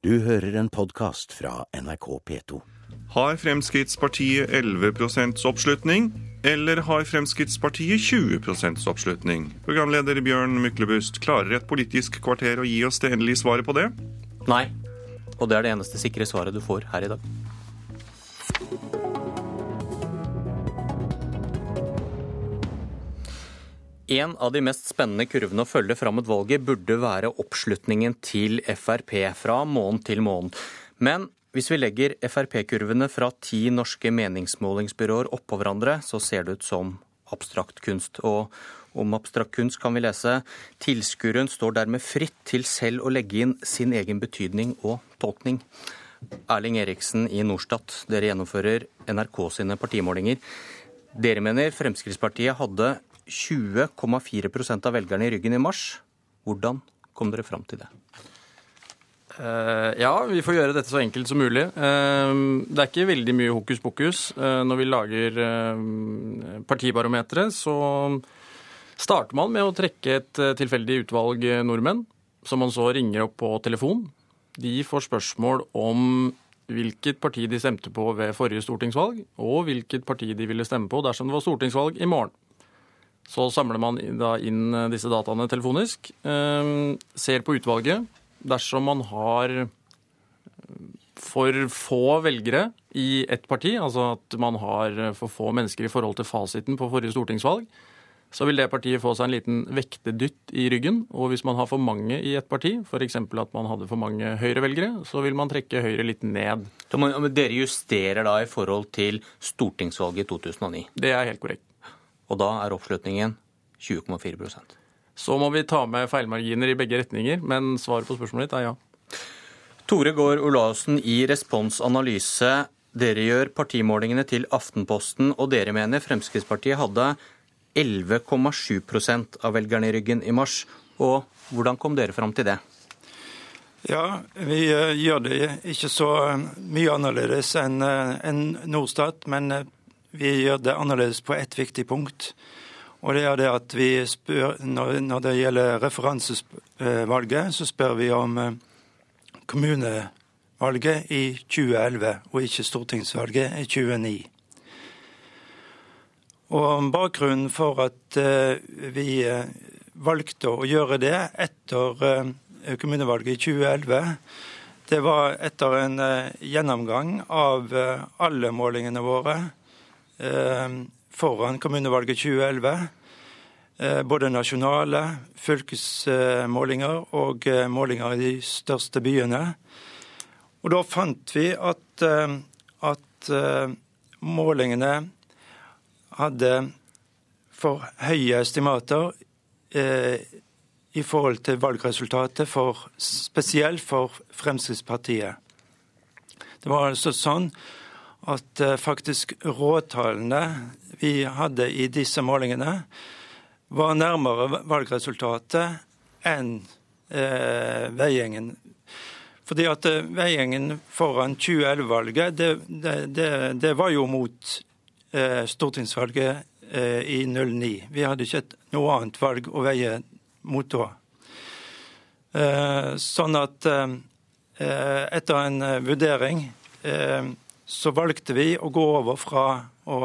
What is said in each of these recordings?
Du hører en podkast fra NRK P2. Har Fremskrittspartiet 11 oppslutning, eller har Fremskrittspartiet 20% oppslutning? Programleder Bjørn Myklebust, klarer et politisk kvarter å gi oss det endelige svaret på det? Nei. Og det er det eneste sikre svaret du får her i dag. En av de mest spennende kurvene å følge fram mot valget burde være oppslutningen til Frp fra måned til måned. Men hvis vi legger Frp-kurvene fra ti norske meningsmålingsbyråer oppå hverandre, så ser det ut som abstrakt kunst. Og om abstrakt kunst kan vi lese tilskueren står dermed fritt til selv å legge inn sin egen betydning og tolkning. Erling Eriksen i Norstat, dere gjennomfører NRK sine partimålinger. Dere mener Fremskrittspartiet hadde 20,4% av velgerne i ryggen i mars. Hvordan kom dere fram til det? Uh, ja, vi får gjøre dette så enkelt som mulig. Uh, det er ikke veldig mye hokus pokus. Uh, når vi lager partibarometeret, så starter man med å trekke et tilfeldig utvalg nordmenn, som man så ringer opp på telefon. De får spørsmål om hvilket parti de stemte på ved forrige stortingsvalg, og hvilket parti de ville stemme på dersom det var stortingsvalg i morgen. Så samler man da inn eh, disse dataene telefonisk, eh, ser på utvalget. Dersom man har eh, for få velgere i ett parti, altså at man har for få mennesker i forhold til fasiten på forrige stortingsvalg, så vil det partiet få seg en liten vektedytt i ryggen. Og hvis man har for mange i et parti, f.eks. at man hadde for mange Høyre-velgere, så vil man trekke Høyre litt ned. Dere justerer da i forhold til stortingsvalget i 2009? Det er helt korrekt og da er oppslutningen 20,4% Så må vi ta med feilmarginer i begge retninger, men svaret på spørsmålet ditt er ja. Tore Gaard Olaussen i Respons Analyse. Dere gjør partimålingene til Aftenposten, og dere mener Fremskrittspartiet hadde 11,7 av velgerne i ryggen i mars. Og hvordan kom dere fram til det? Ja, vi eh, gjør det ikke så eh, mye annerledes enn eh, Norstat, men vi gjør det annerledes på ett viktig punkt. Og det er det at vi spør, Når det gjelder referansevalget, så spør vi om eh, kommunevalget i 2011, og ikke stortingsvalget i 2009. Og Bakgrunnen for at eh, vi eh, valgte å gjøre det etter kommunevalget i 2011, det var etter en gjennomgang av alle målingene våre foran kommunevalget 2011. Eh, både nasjonale fylkesmålinger og eh, målinger i de største byene. Og da fant vi at, at målingene hadde for høye estimater i forhold til valgresultatet, for, spesielt for Fremskrittspartiet. Det var altså sånn at eh, faktisk råtallene vi hadde i disse målingene, var nærmere valgresultatet enn eh, Veigjengen. Fordi at eh, Veigjengen foran 2011-valget, det, det, det, det, var jo mot eh, stortingsvalget eh, i 09. Vi hadde ikke et, noe annet valg å veie mot da. Eh, sånn at etter en vurdering så valgte vi å gå over fra å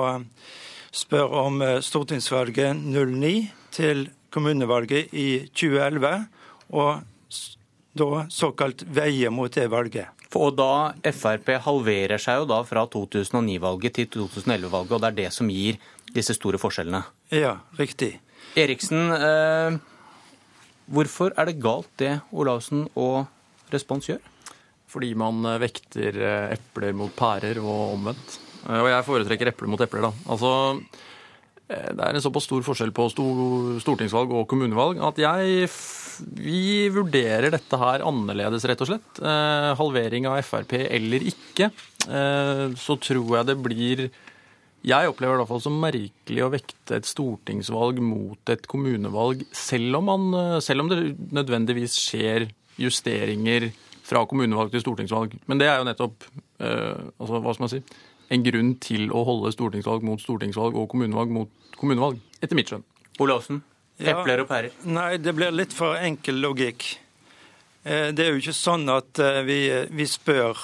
spørre om eh, stortingsvalget 09 til kommunevalget i 2011, og da såkalt veie mot det valget. Og da Frp halverer seg jo da fra 2009-valget til 2011-valget, og det er det som gir disse store forskjellene? Ja, riktig. Eriksen, eh, hvorfor er det galt det Olaussen og Respons gjør? Fordi man eh, vekter eh, epler mot pærer og omvendt. Eh, og jeg foretrekker epler mot epler, da. Altså, det er en såpass stor forskjell på stortingsvalg og kommunevalg at jeg vi vurderer dette her annerledes, rett og slett. Halvering av Frp eller ikke, så tror jeg det blir Jeg opplever det i hvert fall som merkelig å vekte et stortingsvalg mot et kommunevalg, selv om, man, selv om det nødvendigvis skjer justeringer fra kommunevalg til stortingsvalg. Men det er jo nettopp eh, altså, hva skal man si, en grunn til å holde stortingsvalg mot stortingsvalg og kommunevalg mot kommunevalg, etter mitt skjønn. Olaussen, epler og pærer? Ja, nei, det blir litt for enkel logikk. Det er jo ikke sånn at vi, vi spør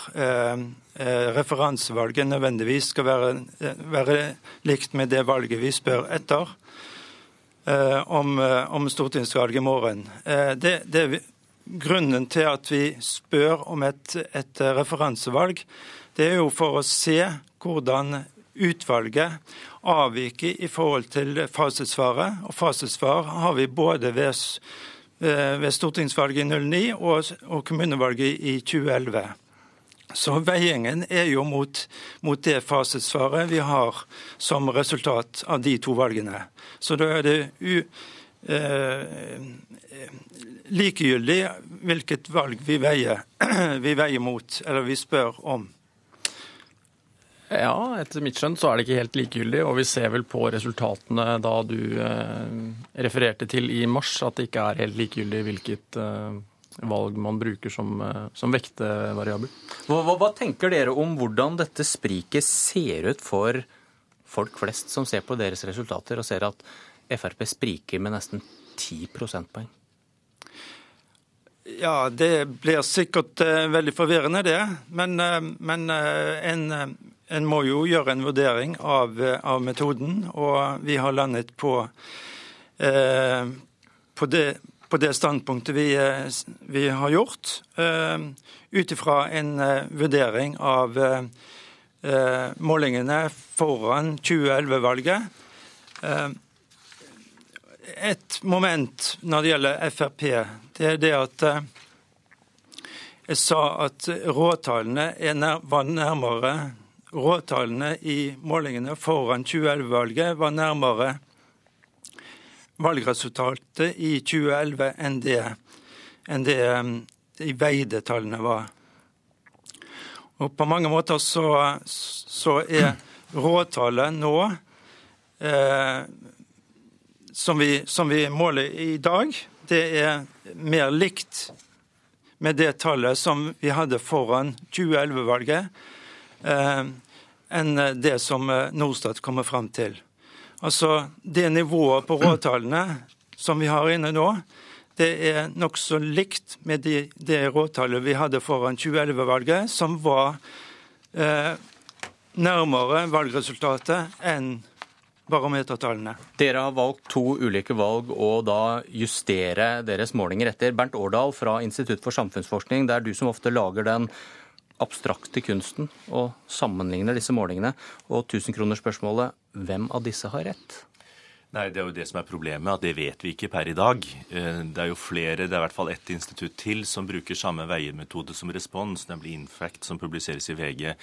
referansevalget nødvendigvis skal være, være, likt med det valget vi spør etter om, om stortingsvalget i morgen. Det, det, grunnen til at vi spør om et, et referansevalg, det er jo for å se hvordan utvalget avviker i forhold til fasitsvaret. Og fasitsvar har vi både ved, eh, ved stortingsvalget i 09 og, og kommunevalget i 2011. Så veiingen er jo mot, mot, det fasitsvaret vi har som resultat av de to valgene. Så da er det u, likegyldig hvilket valg vi veier, vi veier mot, eller vi spør om. Ja, etter mitt skjønn så er det ikke helt likegyldig. Og vi ser vel på resultatene da du eh, refererte til i mars, at det ikke er helt likegyldig hvilket eh, valg man bruker som, eh, som vektevariabel. Hva, hva, hva, tenker dere om hvordan dette spriket ser ut for folk flest som ser på deres resultater og ser at Frp spriker med nesten 10 prosentpoeng? Ja, det blir sikkert uh, veldig forvirrende, det. Men, uh, men uh, en, en må jo gjøre en vurdering av, av metoden, og vi har landet på, eh, på, det, på det, standpunktet vi, vi har gjort, eh, ut ifra en eh, vurdering av eh, målingene foran 2011-valget. Eh, et moment når det gjelder Frp, det er det at eh, jeg sa at råtallene var nærmere råtallene i målingene foran 2011-valget var nærmere valgresultatet i 2011 enn det, enn det de veide tallene var. Og På mange måter så, så er råtallet nå eh, som, vi, som vi måler i dag, det er mer likt med det tallet som vi hadde foran 2011-valget. Eh, enn det som eh, Norstat kommer fram til. Altså, Det nivået på råtallene som vi har inne nå, det er nokså likt med de, det råtallet vi hadde foran 2011-valget, som var eh, nærmere valgresultatet enn barometertallene. Dere har valgt to ulike valg å da justere deres målinger etter. Bernt Årdal fra Institutt for samfunnsforskning, det er du som ofte lager den abstrakte kunsten og sammenligner disse målingene. Og tusenkronersspørsmålet hvem av disse har rett? Nei, Det er jo det som er problemet, at det vet vi ikke per i dag. Eh, det er jo flere, det er i hvert fall ett institutt til som bruker samme veiemetode som respons, nemlig Infact, som publiseres i VG.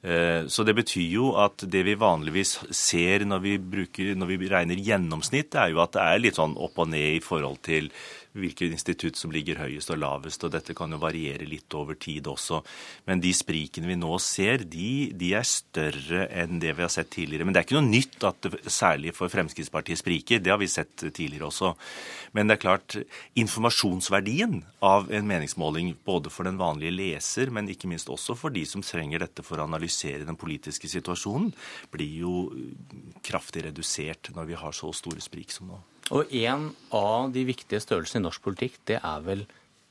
Eh, så det betyr jo at det vi vanligvis ser når vi, bruker, når vi regner gjennomsnitt, er jo at det er litt sånn opp og ned i forhold til hvilket institutt som ligger høyest og lavest. og Dette kan jo variere litt over tid også. Men de sprikene vi nå ser, de, de er større enn det vi har sett tidligere. Men det er ikke noe nytt at det særlig for Fremskrittspartiet spriker. Det har vi sett tidligere også. Men det er klart, informasjonsverdien av en meningsmåling, både for den vanlige leser, men ikke minst også for de som trenger dette for å analysere den politiske situasjonen, blir jo kraftig redusert når vi har så store sprik som nå. Og en av de viktige størrelsene i norsk politikk, det er vel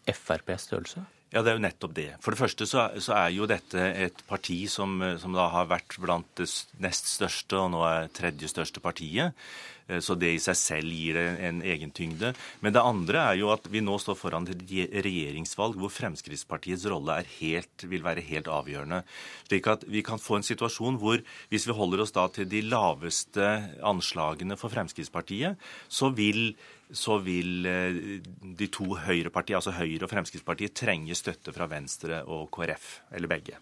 FrPs størrelse? Ja, det er jo nettopp det. For det første så, så er jo dette et parti som, som, da har vært blant det nest største, og nå er tredje største partiet. Eh, så det i seg selv gir det en egen tyngde. Men det andre er jo at vi nå står foran et regjeringsvalg hvor Fremskrittspartiets rolle helt, vil være helt avgjørende. Slik at vi kan få en situasjon hvor hvis vi holder oss da til de laveste anslagene for Fremskrittspartiet, så vil så vil eh, de to høyrepartiene, altså Høyre og Fremskrittspartiet, trenge støtte fra Venstre og KrF, eller begge.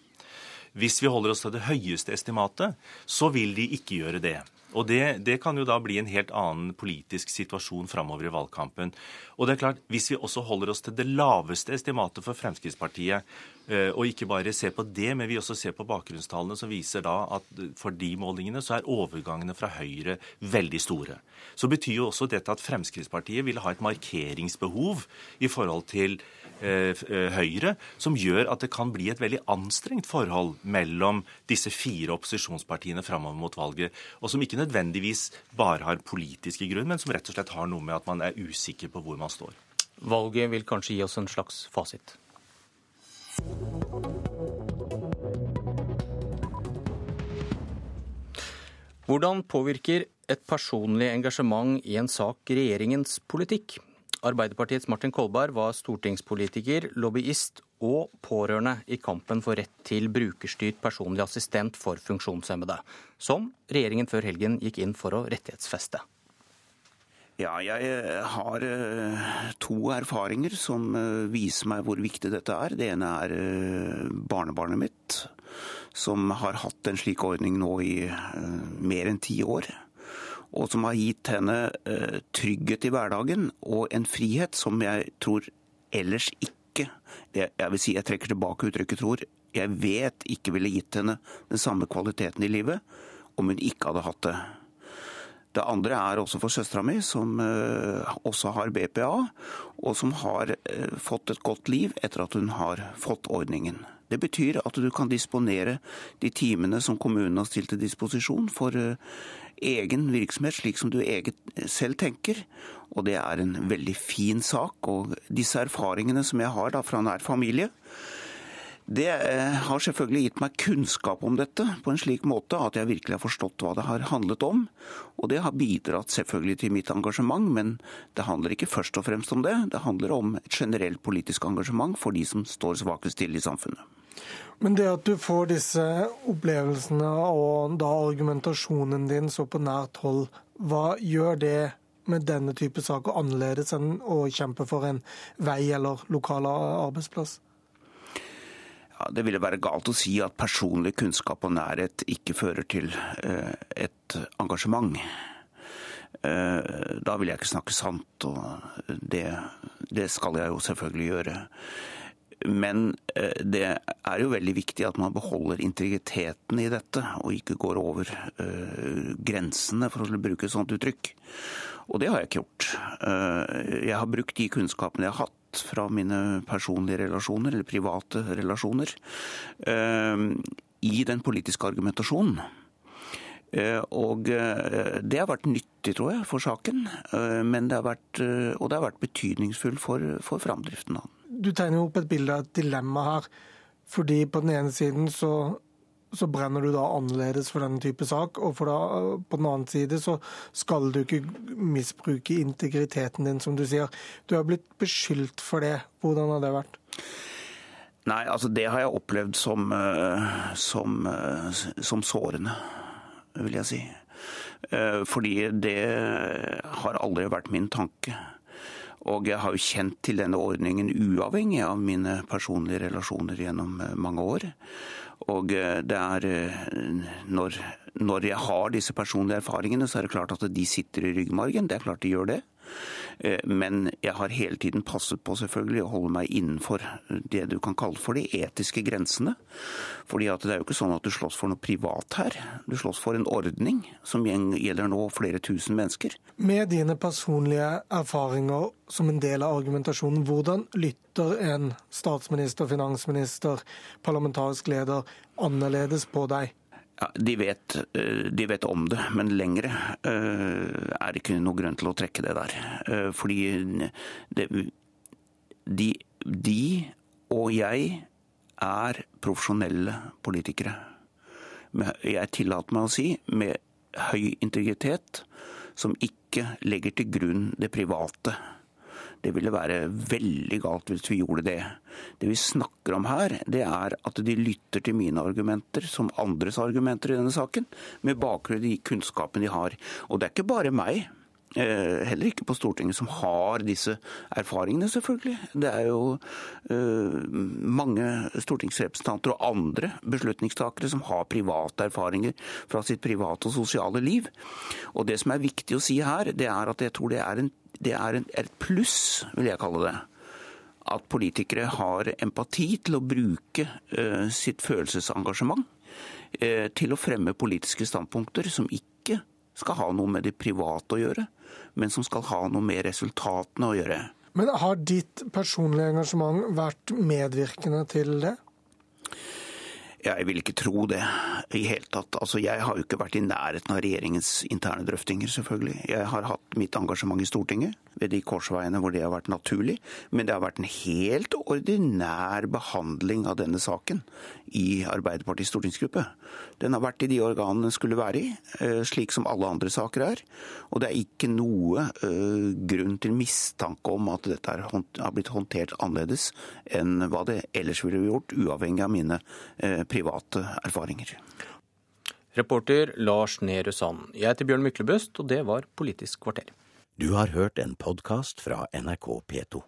Hvis vi holder oss til det høyeste estimatet, så vil de ikke gjøre det. Og det, det, kan jo da bli en helt annen politisk situasjon framover i valgkampen. Og det er klart, Hvis vi også holder oss til det laveste estimatet for Fremskrittspartiet, eh, og ikke bare ser på det, men vi også ser på bakgrunnstallene, som viser da at for de målingene så er overgangene fra Høyre veldig store. Så betyr jo også dette at Fremskrittspartiet vil ha et markeringsbehov i forhold til Eh, eh, Høyre, som gjør at det kan bli et veldig anstrengt forhold mellom disse fire opposisjonspartiene framover mot valget, og som ikke nødvendigvis bare har politiske grunn, men som rett og slett har noe med at man er usikker på hvor man står. Valget vil kanskje gi oss en slags fasit. Hvordan påvirker et personlig engasjement i en sak regjeringens politikk? Arbeiderpartiets Martin Kolberg var stortingspolitiker, lobbyist og pårørende i kampen for rett til brukerstyrt personlig assistent for funksjonshemmede, som regjeringen før helgen gikk inn for å rettighetsfeste. Ja, jeg eh, har eh, to erfaringer som eh, viser meg hvor viktig dette er. Det ene er barnebarnet mitt, som har hatt en slik ordning nå i mer enn ti år. Og som har gitt henne trygghet i hverdagen og en frihet som jeg tror ellers ikke Jeg vil si, jeg trekker tilbake uttrykket 'tror'. Jeg vet ikke ville gitt henne den samme kvaliteten i livet om hun ikke hadde hatt det. Det andre er også for søstera mi, som eh, også har BPA, og som har eh, fått et godt liv etter at hun har fått ordningen. Det betyr at du kan disponere de timene som kommunen har stilt til disposisjon for eh, egen virksomhet, slik som du selv tenker. Og det er en veldig fin sak. Og disse erfaringene som jeg har fra nær familie, det eh, har selvfølgelig gitt meg kunnskap om dette på en slik måte at jeg virkelig har forstått hva det har handlet om. Og det har bidratt selvfølgelig til mitt engasjement, men det handler ikke først og fremst om det. Det handler om et generelt politisk engasjement for de som står svakest til i samfunnet. Men det at du får disse opplevelsene og da argumentasjonen din så på nært hold, hva gjør det med denne type saker annerledes enn å kjempe for en vei eller lokal arbeidsplass? Ja, det ville være galt å si at personlig kunnskap og nærhet ikke fører til eh, et engasjement. Eh, da vil jeg ikke snakke sant, og det, det skal jeg jo selvfølgelig gjøre. Men eh, det er jo veldig viktig at man beholder integriteten i dette, og ikke går over grensene, for å bruke et sånt uttrykk. Og det har jeg ikke gjort. Jeg har brukt de kunnskapene jeg har hatt fra mine personlige relasjoner, eller private relasjoner, eh, i den politiske argumentasjonen. Eh, og eh, det har vært nyttig, tror jeg, for saken. Det vært, og det har vært betydningsfullt for, for framdriften. Du tegner opp et bilde av et dilemma her. Fordi på den ene siden så så brenner du da annerledes for denne type sak. Og da, på den annen side så skal du ikke misbruke integriteten din, som du sier. Du har blitt beskyldt for det. Hvordan har det vært? Nei, altså det har jeg opplevd som, eh, som, eh, som sårende, vil jeg si. Eh, fordi det har aldri vært min tanke. Og jeg har jo kjent til denne ordningen uavhengig av mine personlige relasjoner gjennom mange år. Og eh, det er eh, når, når, jeg har disse personlige erfaringene, så er det klart at de sitter i ryggmargen. Det er klart de gjør det. Eh, men jeg har hele tiden passet på selvfølgelig å holde meg innenfor det du kan kalle for de etiske grensene. Fordi at det er jo ikke sånn at du slåss for noe privat her. Du slåss for en ordning som gjelder nå flere tusen mennesker. Med dine personlige erfaringer som en del av argumentasjonen, hvordan lytter en statsminister, finansminister, parlamentarisk leder annerledes på deg? De, vet, eh, de, vet, om det, men lengre uh, er det ikke noe grunn til å trekke det der. Uh, fordi det, de, de, og jeg er profesjonelle politikere. Jeg tillater meg å si med høy integritet, som ikke legger til grunn det private. Det ville være veldig galt hvis vi gjorde det. Det vi snakker om her, det er at de lytter til mine argumenter som andres argumenter i denne saken, med bakgrunn i kunnskapen de har. Og det er ikke bare meg. Eh, heller ikke på Stortinget, som har disse erfaringene, selvfølgelig. Det er jo uh, mange stortingsrepresentanter og andre beslutningstakere som har private erfaringer fra sitt private og sosiale liv. Og det som er viktig å si her, det er at jeg tror det er en det er et pluss, vil jeg kalle det. At politikere har empati til å bruke uh, sitt følelsesengasjement uh, til å fremme politiske standpunkter som ikke skal ha noe med det private å gjøre, men som skal ha noe med resultatene å gjøre. Men har ditt personlige engasjement vært medvirkende til det? Jeg vil ikke tro det i hele tatt. Altså, jeg har jo ikke vært i nærheten av regjeringens interne drøftinger, selvfølgelig. Jeg har hatt mitt engasjement i Stortinget ved de korsveiene hvor det har vært naturlig. Men det har vært en helt ordinær behandling av denne saken i Arbeiderpartiets stortingsgruppe. Den har vært i de organene den skulle være i, eh, slik som alle andre saker er. Og det er ikke noe uh, grunn til mistanke om at dette har blitt håndtert annerledes enn hva det ellers ville gjort, uavhengig av mine uh, private erfaringer. Reporter Lars Nehru Sand. Jeg heter Bjørn Myklebust, og det var Politisk kvarter. Du har hørt en podkast fra NRK P2.